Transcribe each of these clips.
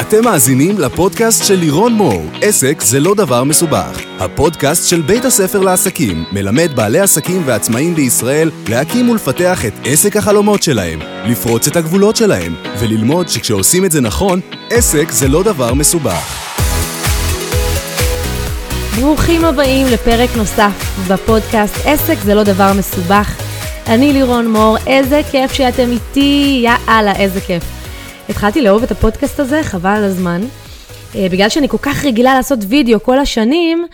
אתם מאזינים לפודקאסט של לירון מור, עסק זה לא דבר מסובך. הפודקאסט של בית הספר לעסקים מלמד בעלי עסקים ועצמאים בישראל להקים ולפתח את עסק החלומות שלהם, לפרוץ את הגבולות שלהם, וללמוד שכשעושים את זה נכון, עסק זה לא דבר מסובך. ברוכים הבאים לפרק נוסף בפודקאסט עסק זה לא דבר מסובך. אני לירון מור, איזה כיף שאתם איתי, יאללה, איזה כיף. התחלתי לאהוב את הפודקאסט הזה, חבל על הזמן. אה, בגלל שאני כל כך רגילה לעשות וידאו כל השנים,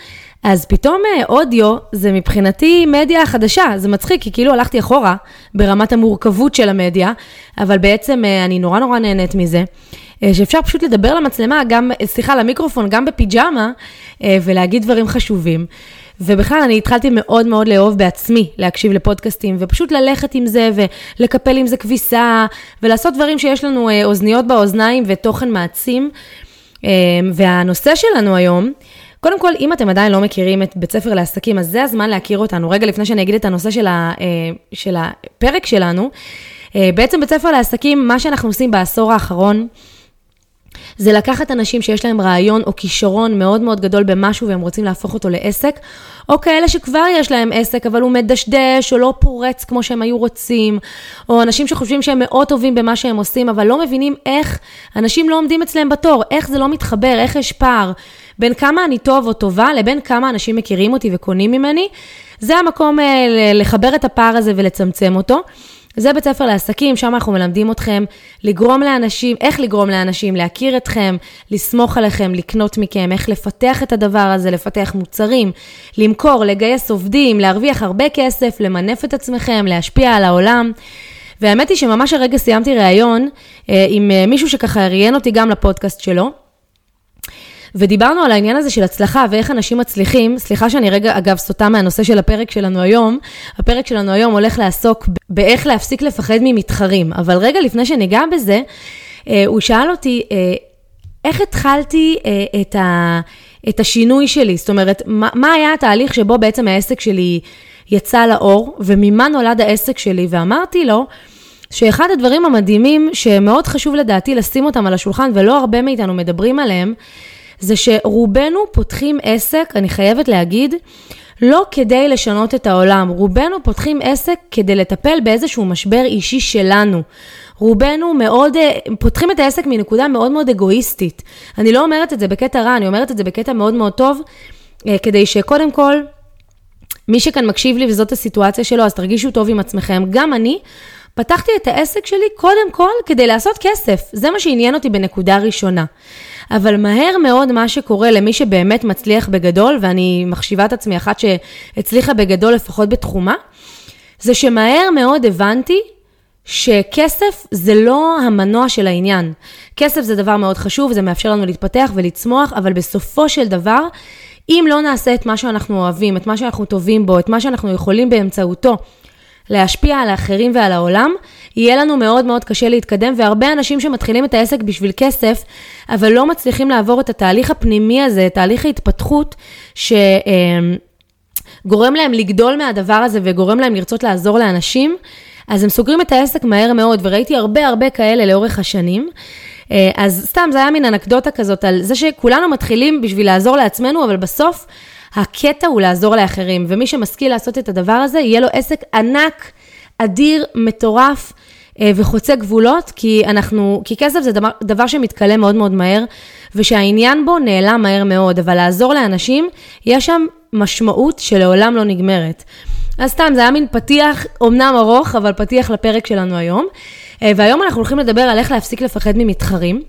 אז פתאום אה, אודיו זה מבחינתי מדיה חדשה, זה מצחיק, כי כאילו הלכתי אחורה ברמת המורכבות של המדיה, אבל בעצם אה, אני נורא נורא נהנית מזה. שאפשר פשוט לדבר למצלמה, גם, סליחה, למיקרופון, גם בפיג'מה, ולהגיד דברים חשובים. ובכלל, אני התחלתי מאוד מאוד לאהוב בעצמי להקשיב לפודקאסטים, ופשוט ללכת עם זה, ולקפל עם זה כביסה, ולעשות דברים שיש לנו אה, אוזניות באוזניים ותוכן מעצים. אה, והנושא שלנו היום, קודם כל, אם אתם עדיין לא מכירים את בית ספר לעסקים, אז זה הזמן להכיר אותנו. רגע לפני שאני אגיד את הנושא של, ה, אה, של הפרק שלנו, בעצם בית ספר לעסקים, מה שאנחנו עושים בעשור האחרון, זה לקחת אנשים שיש להם רעיון או כישרון מאוד מאוד גדול במשהו והם רוצים להפוך אותו לעסק, או כאלה שכבר יש להם עסק, אבל הוא מדשדש או לא פורץ כמו שהם היו רוצים, או אנשים שחושבים שהם מאוד טובים במה שהם עושים, אבל לא מבינים איך אנשים לא עומדים אצלם בתור, איך זה לא מתחבר, איך יש פער בין כמה אני טוב או טובה לבין כמה אנשים מכירים אותי וקונים ממני. זה המקום אה, לחבר את הפער הזה ולצמצם אותו. זה בית ספר לעסקים, שם אנחנו מלמדים אתכם לגרום לאנשים, איך לגרום לאנשים להכיר אתכם, לסמוך עליכם, לקנות מכם, איך לפתח את הדבר הזה, לפתח מוצרים, למכור, לגייס עובדים, להרוויח הרבה כסף, למנף את עצמכם, להשפיע על העולם. והאמת היא שממש הרגע סיימתי ראיון אה, עם אה, מישהו שככה ראיין אותי גם לפודקאסט שלו. ודיברנו על העניין הזה של הצלחה ואיך אנשים מצליחים, סליחה שאני רגע, אגב, סוטה מהנושא של הפרק שלנו היום, הפרק שלנו היום הולך לעסוק באיך להפסיק לפחד ממתחרים, אבל רגע לפני שניגע בזה, אה, הוא שאל אותי, אה, איך התחלתי אה, את, ה, את השינוי שלי? זאת אומרת, מה, מה היה התהליך שבו בעצם העסק שלי יצא לאור, וממה נולד העסק שלי? ואמרתי לו, שאחד הדברים המדהימים שמאוד חשוב לדעתי לשים אותם על השולחן ולא הרבה מאיתנו מדברים עליהם, זה שרובנו פותחים עסק, אני חייבת להגיד, לא כדי לשנות את העולם, רובנו פותחים עסק כדי לטפל באיזשהו משבר אישי שלנו. רובנו מאוד, אה, פותחים את העסק מנקודה מאוד מאוד אגואיסטית. אני לא אומרת את זה בקטע רע, אני אומרת את זה בקטע מאוד מאוד טוב, אה, כדי שקודם כל, מי שכאן מקשיב לי וזאת הסיטואציה שלו, אז תרגישו טוב עם עצמכם. גם אני פתחתי את העסק שלי קודם כל כדי לעשות כסף. זה מה שעניין אותי בנקודה ראשונה. אבל מהר מאוד מה שקורה למי שבאמת מצליח בגדול, ואני מחשיבה את עצמי אחת שהצליחה בגדול לפחות בתחומה, זה שמהר מאוד הבנתי שכסף זה לא המנוע של העניין. כסף זה דבר מאוד חשוב, זה מאפשר לנו להתפתח ולצמוח, אבל בסופו של דבר, אם לא נעשה את מה שאנחנו אוהבים, את מה שאנחנו טובים בו, את מה שאנחנו יכולים באמצעותו להשפיע על האחרים ועל העולם, יהיה לנו מאוד מאוד קשה להתקדם, והרבה אנשים שמתחילים את העסק בשביל כסף, אבל לא מצליחים לעבור את התהליך הפנימי הזה, תהליך ההתפתחות, שגורם להם לגדול מהדבר הזה וגורם להם לרצות לעזור לאנשים, אז הם סוגרים את העסק מהר מאוד, וראיתי הרבה הרבה כאלה לאורך השנים. אז סתם, זה היה מין אנקדוטה כזאת על זה שכולנו מתחילים בשביל לעזור לעצמנו, אבל בסוף הקטע הוא לעזור לאחרים, ומי שמשכיל לעשות את הדבר הזה, יהיה לו עסק ענק, אדיר, מטורף. אה, וחוצה גבולות, כי אנחנו, כי כסף זה דבר, דבר שמתכלה מאוד מאוד מהר, ושהעניין בו נעלם מהר מאוד, אבל לעזור לאנשים, יש שם משמעות שלעולם לא נגמרת. אז סתם, זה היה מין פתיח, אמנם ארוך, אבל פתיח לפרק שלנו היום. אה, והיום אנחנו הולכים לדבר על איך להפסיק לפחד ממתחרים.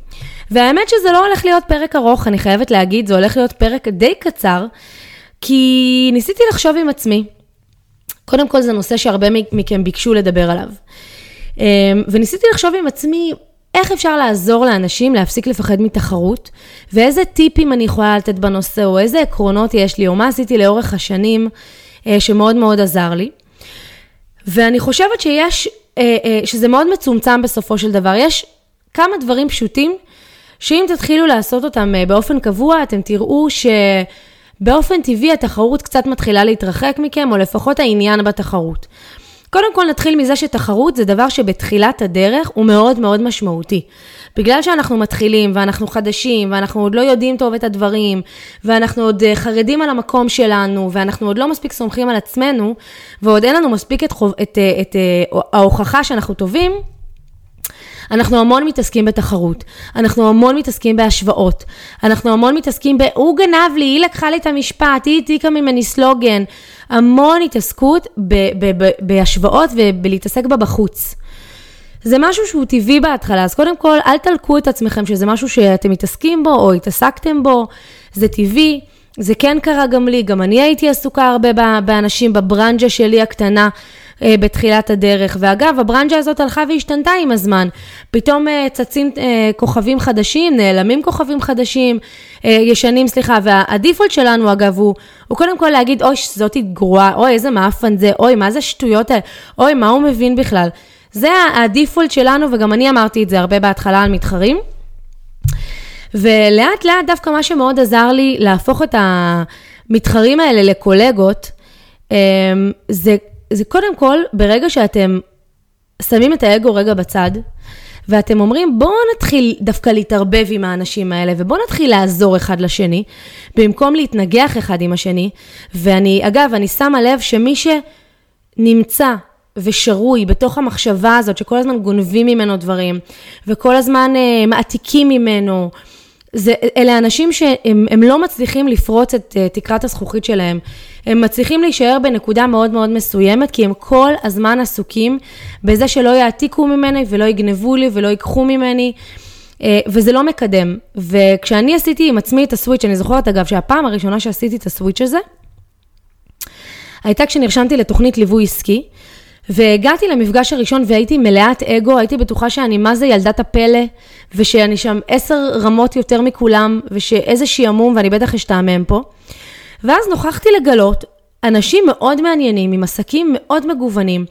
והאמת שזה לא הולך להיות פרק ארוך, אני חייבת להגיד, זה הולך להיות פרק די קצר, כי ניסיתי לחשוב עם עצמי. קודם כל זה נושא שהרבה מכם ביקשו לדבר עליו. אמ, וניסיתי לחשוב עם עצמי, איך אפשר לעזור לאנשים להפסיק לפחד מתחרות, ואיזה טיפים אני יכולה לתת בנושא, או איזה עקרונות יש לי, או מה עשיתי לאורך השנים אה, שמאוד מאוד עזר לי. ואני חושבת שיש, אה, אה, שזה מאוד מצומצם בסופו של דבר. יש כמה דברים פשוטים, שאם תתחילו לעשות אותם באופן קבוע, אתם תראו שבאופן טבעי התחרות קצת מתחילה להתרחק מכם, או לפחות העניין בתחרות. קודם כל נתחיל מזה שתחרות זה דבר שבתחילת הדרך הוא מאוד מאוד משמעותי. בגלל שאנחנו מתחילים ואנחנו חדשים ואנחנו עוד לא יודעים טוב את הדברים ואנחנו עוד אה, חרדים על המקום שלנו ואנחנו עוד לא מספיק סומכים על עצמנו ועוד אין לנו מספיק את, את, אה, את, את אה, ההוכחה שאנחנו טובים, אנחנו המון מתעסקים בתחרות, אנחנו המון מתעסקים בהשוואות, אנחנו המון מתעסקים ב... הוא גנב לי, היא לקחה לי את המשפט, היא העתיקה ממני סלוגן. המון התעסקות ב- ב- ב- בהשוואות ובלהתעסק בה בחוץ. זה משהו שהוא טבעי בהתחלה, אז קודם כל, אל תלקו את עצמכם שזה משהו שאתם מתעסקים בו או התעסקתם בו, זה טבעי. זה כן קרה גם לי, גם אני הייתי עסוקה הרבה באנשים בברנג'ה שלי הקטנה. אה, בתחילת הדרך. ואגב, הברנג'ה הזאת הלכה והשתנתה עם הזמן. פתאום אה, צצים אה, כוכבים חדשים, נעלמים כוכבים חדשים, ישנים, סליחה, והדיפולט שלנו, אגב, הוא, הוא קודם כל להגיד, אוי, זאתי גרועה, אוי, איזה מאפן זה, אוי, מה זה שטויות האלה, אוי, מה הוא מבין בכלל. זה הדיפולט שלנו, וגם אני אמרתי את זה הרבה בהתחלה על מתחרים. ולאט לאט דווקא מה שמאוד עזר לי להפוך את המתחרים האלה לקולגות, זה זה קודם כל, ברגע שאתם שמים את האגו רגע בצד, ואתם אומרים, בואו נתחיל דווקא להתערבב עם האנשים האלה, ובואו נתחיל לעזור אחד לשני, במקום להתנגח אחד עם השני. ואני, אגב, אני שמה לב שמי שנמצא ושרוי בתוך המחשבה הזאת, שכל הזמן גונבים ממנו דברים, וכל הזמן אה, מעתיקים ממנו, זה, אלה אנשים שהם לא מצליחים לפרוץ את uh, תקרת הזכוכית שלהם. הם מצליחים להישאר בנקודה מאוד מאוד מסוימת, כי הם כל הזמן עסוקים בזה שלא יעתיקו ממני ולא יגנבו לי ולא ייקחו ממני. uh, וזה לא מקדם. וכשאני עשיתי עם עצמי את הסוויץ', אני זוכרת אגב שהפעם הראשונה שעשיתי את הסוויץ' הזה, הייתה כשנרשמתי לתוכנית ליווי עסקי, והגעתי למפגש הראשון והייתי מלאת אגו, הייתי בטוחה שאני מה זה ילדת הפלא, ושאני שם עשר רמות יותר מכולם, ושאיזה שעמום ואני בטח אשתעמם פה. ואז נוכחתי לגלות אנשים מאוד מעניינים, עם עסקים מאוד מגוונים,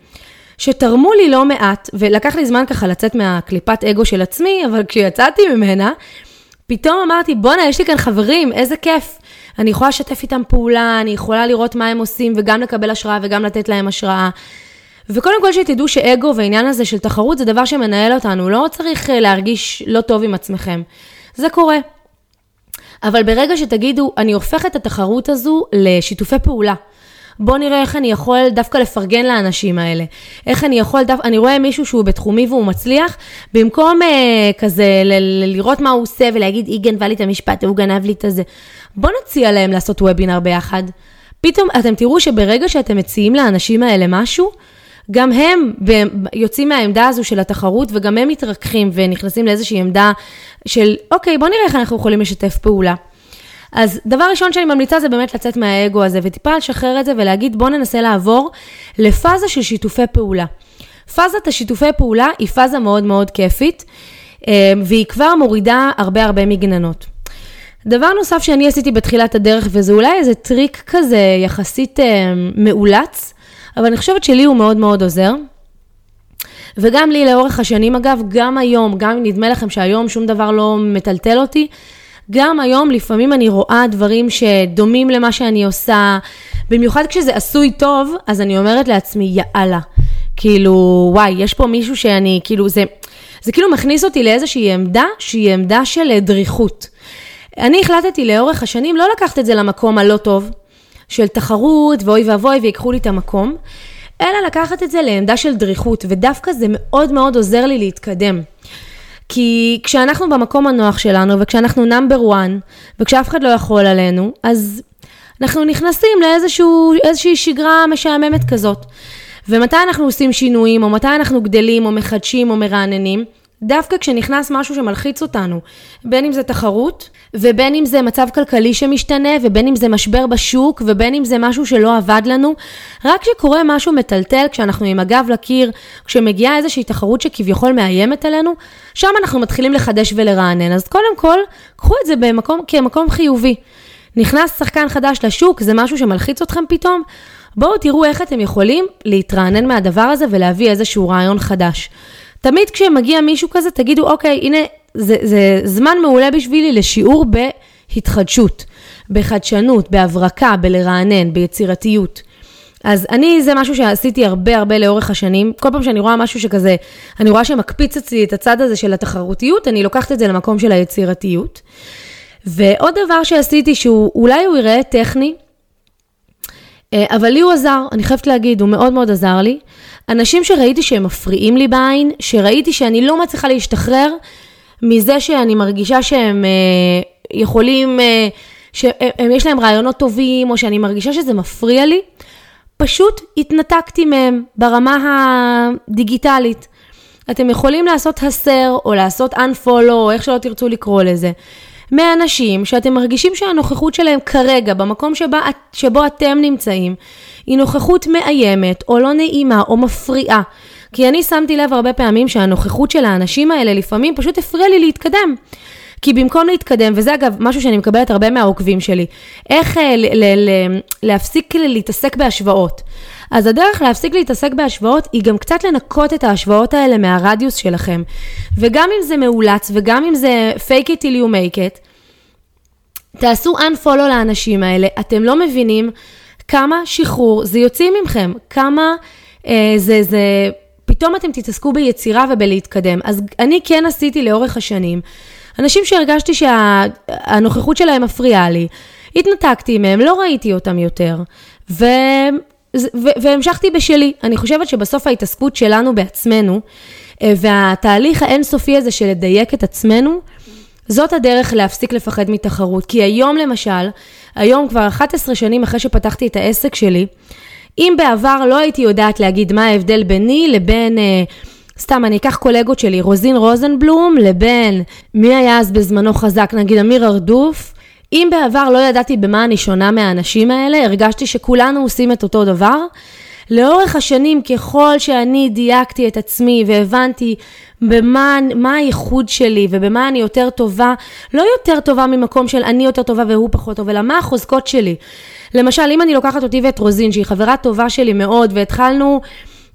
שתרמו לי לא מעט, ולקח לי זמן ככה לצאת מהקליפת אגו של עצמי, אבל כשיצאתי ממנה, פתאום אמרתי, בואנה, יש לי כאן חברים, איזה כיף. אני יכולה לשתף איתם פעולה, אני יכולה לראות מה הם עושים, וגם לקבל השראה וגם לתת להם השראה. וקודם כל שתדעו שאגו והעניין הזה של תחרות זה דבר שמנהל אותנו, לא צריך אה, להרגיש לא טוב עם עצמכם. זה קורה. אבל ברגע שתגידו, אני הופך את התחרות הזו לשיתופי פעולה. בוא נראה איך אני יכול דווקא לפרגן לאנשים האלה. איך אני יכול, דו... אני רואה מישהו שהוא בתחומי והוא מצליח, במקום אה, כזה ל- ל- לראות מה הוא עושה ולהגיד, היא גנבה לי את המשפט, הוא גנב לי את הזה. בוא נציע להם לעשות וובינר ביחד. פתאום אתם תראו שברגע שאתם מציעים לאנשים האלה משהו, גם הם יוצאים מהעמדה הזו של התחרות, וגם הם מתרככים ונכנסים לאיזושהי עמדה של, אוקיי, בוא נראה איך אנחנו יכולים לשתף פעולה. אז דבר ראשון שאני ממליצה זה באמת לצאת מהאגו הזה, וטיפה לשחרר את זה ולהגיד, בוא ננסה לעבור לפאזה של שיתופי פעולה. פאזת השיתופי פעולה היא פאזה מאוד מאוד כיפית, אה, והיא כבר מורידה הרבה הרבה מגננות. דבר נוסף שאני עשיתי בתחילת הדרך, וזה אולי איזה טריק כזה יחסית אה, מאולץ, אבל אני חושבת שלי הוא מאוד מאוד עוזר. וגם לי לאורך השנים, אגב, גם היום, גם אם נדמה לכם שהיום שום דבר לא מטלטל אותי, גם היום לפעמים אני רואה דברים שדומים למה שאני עושה, במיוחד כשזה עשוי טוב, אז אני אומרת לעצמי, יאללה. כאילו, וואי, יש פה מישהו שאני, כאילו, זה, זה כאילו מכניס אותי לאיזושהי עמדה שהיא עמדה של דריכות. אני החלטתי לאורך השנים לא לקחת את זה למקום הלא טוב, של תחרות ואוי ואבוי ויקחו לי את המקום, אלא לקחת את זה לעמדה של דריכות, ודווקא זה מאוד מאוד עוזר לי להתקדם. כי כשאנחנו במקום הנוח שלנו, וכשאנחנו נאמבר 1, וכשאף אחד לא יכול עלינו, אז אנחנו נכנסים לאיזושהי שגרה משעממת כזאת. ומתי אנחנו עושים שינויים, או מתי אנחנו גדלים, או מחדשים, או מרעננים? דווקא כשנכנס משהו שמלחיץ אותנו, בין אם זה תחרות, ובין אם זה מצב כלכלי שמשתנה, ובין אם זה משבר בשוק, ובין אם זה משהו שלא עבד לנו, רק כשקורה משהו מטלטל, כשאנחנו עם הגב לקיר, כשמגיעה איזושהי תחרות שכביכול מאיימת עלינו, שם אנחנו מתחילים לחדש ולרענן. אז קודם כל, קחו את זה במקום, כמקום חיובי. נכנס שחקן חדש לשוק, זה משהו שמלחיץ אתכם פתאום, בואו תראו איך אתם יכולים להתרענן מהדבר הזה ולהביא איזשהו רעיון חדש. תמיד כשמגיע מישהו כזה, תגידו, אוקיי, הנה, זה, זה זמן מעולה בשבילי לשיעור בהתחדשות, בחדשנות, בהברקה, בלרענן, ביצירתיות. אז אני, זה משהו שעשיתי הרבה הרבה לאורך השנים. כל פעם שאני רואה משהו שכזה, אני רואה שמקפיץ אצלי את הצד הזה של התחרותיות, אני לוקחת את זה למקום של היצירתיות. ועוד דבר שעשיתי, שהוא אולי הוא יראה טכני, אה, אבל לי הוא עזר, אני חייבת להגיד, הוא מאוד מאוד עזר לי. אנשים שראיתי שהם מפריעים לי בעין, שראיתי שאני לא מצליחה להשתחרר מזה שאני מרגישה שהם אה, יכולים, אה, שיש להם רעיונות טובים, או שאני מרגישה שזה מפריע לי, פשוט התנתקתי מהם ברמה הדיגיטלית. אתם יכולים לעשות הסר, או לעשות unfollow, או איך שלא תרצו לקרוא לזה. מאנשים שאתם מרגישים שהנוכחות שלהם כרגע, במקום שבה, שבו אתם נמצאים, היא נוכחות מאיימת, או לא נעימה, או מפריעה. כי אני שמתי לב הרבה פעמים שהנוכחות של האנשים האלה לפעמים פשוט הפריע לי להתקדם. כי במקום להתקדם, וזה אגב משהו שאני מקבלת הרבה מהעוקבים שלי, איך אה, ל- ל- ל- להפסיק להתעסק בהשוואות. אז הדרך להפסיק להתעסק בהשוואות היא גם קצת לנקות את ההשוואות האלה מהרדיוס שלכם. וגם אם זה מאולץ וגם אם זה fake it till you make it, תעשו unfollow לאנשים האלה, אתם לא מבינים כמה שחרור זה יוצאים מכם, כמה אה, זה, זה, פתאום אתם תתעסקו ביצירה ובלהתקדם. אז אני כן עשיתי לאורך השנים, אנשים שהרגשתי שהנוכחות שלהם מפריעה לי, התנתקתי מהם, לא ראיתי אותם יותר, ו... והמשכתי בשלי. אני חושבת שבסוף ההתעסקות שלנו בעצמנו, אה, והתהליך האינסופי הזה של לדייק את עצמנו, זאת הדרך להפסיק לפחד מתחרות. כי היום למשל, היום כבר 11 שנים אחרי שפתחתי את העסק שלי, אם בעבר לא הייתי יודעת להגיד מה ההבדל ביני לבין, אה, סתם, אני אקח קולגות שלי, רוזין רוזנבלום, לבין מי היה אז בזמנו חזק, נגיד אמיר ארדוף, אם בעבר לא ידעתי במה אני שונה מהאנשים האלה, הרגשתי שכולנו עושים את אותו דבר. לאורך השנים, ככל שאני דייקתי את עצמי והבנתי במה מה הייחוד שלי ובמה אני יותר טובה, לא יותר טובה ממקום של אני יותר טובה והוא פחות טוב, אלא מה החוזקות שלי. למשל, אם אני לוקחת אותי ואת רוזין, שהיא חברה טובה שלי מאוד, והתחלנו...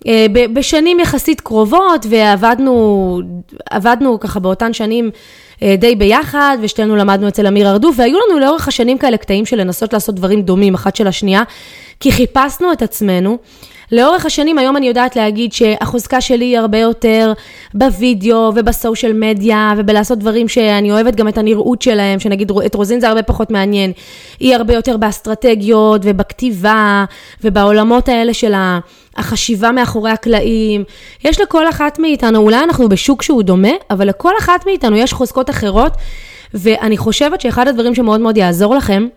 אה, בשנים יחסית קרובות, ועבדנו ככה באותן שנים אה, די ביחד, ושתינו למדנו אצל אמיר ארדוף, והיו לנו לאורך השנים כאלה קטעים של לנסות לעשות דברים דומים אחת של השנייה, כי חיפשנו את עצמנו. לאורך השנים, היום אני יודעת להגיד שהחוזקה שלי היא הרבה יותר בווידאו ובסושיאל מדיה ובלעשות דברים שאני אוהבת גם את הנראות שלהם, שנגיד את רוזין זה הרבה פחות מעניין. היא הרבה יותר באסטרטגיות ובכתיבה ובעולמות האלה של החשיבה מאחורי הקלעים. יש לכל אחת מאיתנו, אולי אנחנו בשוק שהוא דומה, אבל לכל אחת מאיתנו יש חוזקות אחרות, ואני חושבת שאחד הדברים שמאוד מאוד יעזור לכם,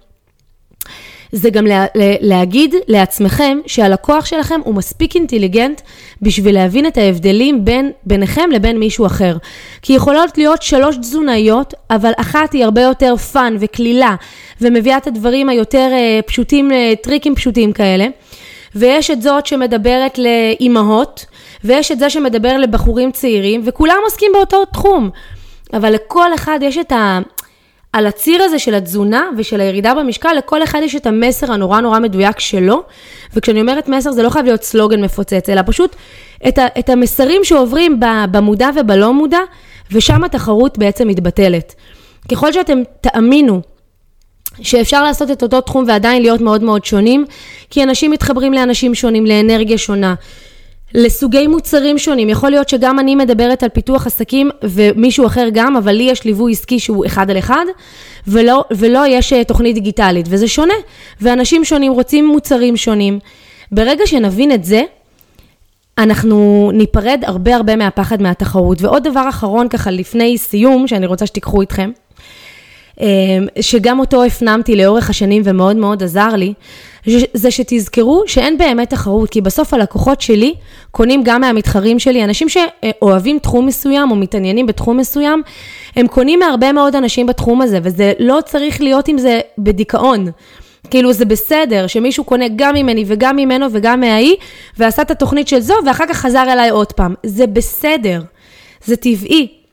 זה גם לה, להגיד לעצמכם שהלקוח שלכם הוא מספיק אינטליגנט בשביל להבין את ההבדלים בין, ביניכם לבין מישהו אחר. כי יכולות להיות שלוש תזונאיות, אבל אחת היא הרבה יותר fun וקלילה, ומביאה את הדברים היותר uh, פשוטים, uh, טריקים פשוטים כאלה. ויש את זאת שמדברת לאימהות, ויש את זה שמדבר לבחורים צעירים, וכולם עוסקים באותו תחום. אבל לכל אחד יש את ה... על הציר הזה של התזונה ושל הירידה במשקל, לכל אחד יש את המסר הנורא נורא מדויק שלו, וכשאני אומרת מסר זה לא חייב להיות סלוגן מפוצץ, אלא פשוט את, ה, את המסרים שעוברים במודע ובלא מודע, ושם התחרות בעצם מתבטלת. ככל שאתם תאמינו שאפשר לעשות את אותו תחום ועדיין להיות מאוד מאוד שונים, כי אנשים מתחברים לאנשים שונים, לאנרגיה שונה. לסוגי מוצרים שונים. יכול להיות שגם אני מדברת על פיתוח עסקים ומישהו אחר גם, אבל לי יש ליווי עסקי שהוא אחד על אחד, ולא, ולא יש אה, תוכנית דיגיטלית, וזה שונה. ואנשים שונים רוצים מוצרים שונים. ברגע שנבין את זה, אנחנו ניפרד הרבה הרבה מהפחד מהתחרות. ועוד דבר אחרון ככה לפני סיום, שאני רוצה שתיקחו איתכם, שגם אותו הפנמתי לאורך השנים ומאוד מאוד עזר לי, זה שתזכרו שאין באמת תחרות, כי בסוף הלקוחות שלי קונים גם מהמתחרים שלי, אנשים שאוהבים תחום מסוים או מתעניינים בתחום מסוים, הם קונים מהרבה מאוד אנשים בתחום הזה, וזה לא צריך להיות עם זה בדיכאון. כאילו זה בסדר שמישהו קונה גם ממני וגם ממנו וגם מההיא, ועשה את התוכנית של זו, ואחר כך חזר אליי עוד פעם. זה בסדר, זה טבעי.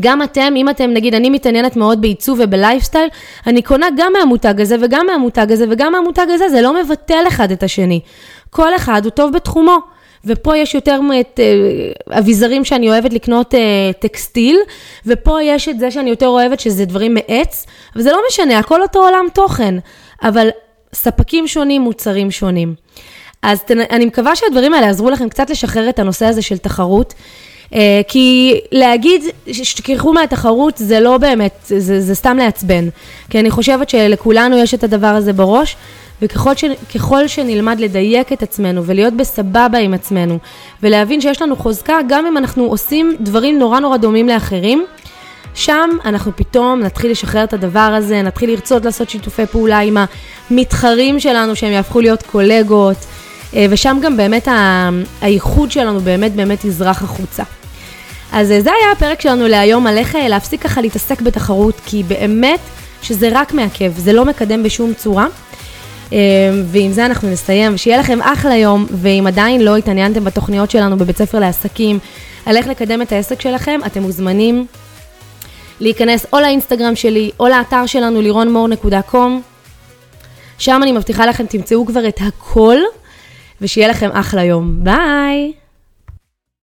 גם אתם, אם אתם, נגיד, אני מתעניינת מאוד בעיצוב ובלייפסטייל, אני קונה גם מהמותג הזה וגם מהמותג הזה וגם מהמותג הזה, זה לא מבטל אחד את השני. כל אחד הוא טוב בתחומו. ופה יש יותר את אה, אביזרים שאני אוהבת לקנות אה, טקסטיל, ופה יש את זה שאני יותר אוהבת שזה דברים מעץ, אבל זה לא משנה, הכל אותו עולם תוכן. אבל ספקים שונים, מוצרים שונים. אז. אני מקווה שהדברים האלה יעזרו לכם קצת לשחרר את הנושא הזה של תחרות. אה, כי להגיד שתשכחו מהתחרות זה לא באמת, זה, זה סתם לעצבן. כי אני חושבת שלכולנו יש את הדבר הזה בראש, וככל ש, שנלמד לדייק את עצמנו ולהיות בסבבה עם עצמנו, ולהבין שיש לנו חוזקה גם אם אנחנו עושים דברים נורא נורא דומים לאחרים, שם אנחנו פתאום נתחיל לשחרר את הדבר הזה, נתחיל לרצות לעשות שיתופי פעולה עם המתחרים שלנו, שהם יהפכו להיות קולגות, ושם גם באמת הייחוד שלנו באמת באמת יזרח החוצה. אז אה, זה היה הפרק שלנו להיום, על איך אה, להפסיק ככה להתעסק בתחרות, כי באמת שזה רק מעכב, זה לא מקדם בשום צורה. ועם זה אנחנו נסיים, שיהיה לכם אחלה יום, ואם עדיין לא התעניינתם בתוכניות שלנו בבית ספר לעסקים, על איך לקדם את העסק שלכם, אתם מוזמנים להיכנס או לאינסטגרם שלי או לאתר שלנו לירונמור.קום. שם אני מבטיחה לכם תמצאו כבר את הכל, ושיהיה לכם אחלה יום. ביי!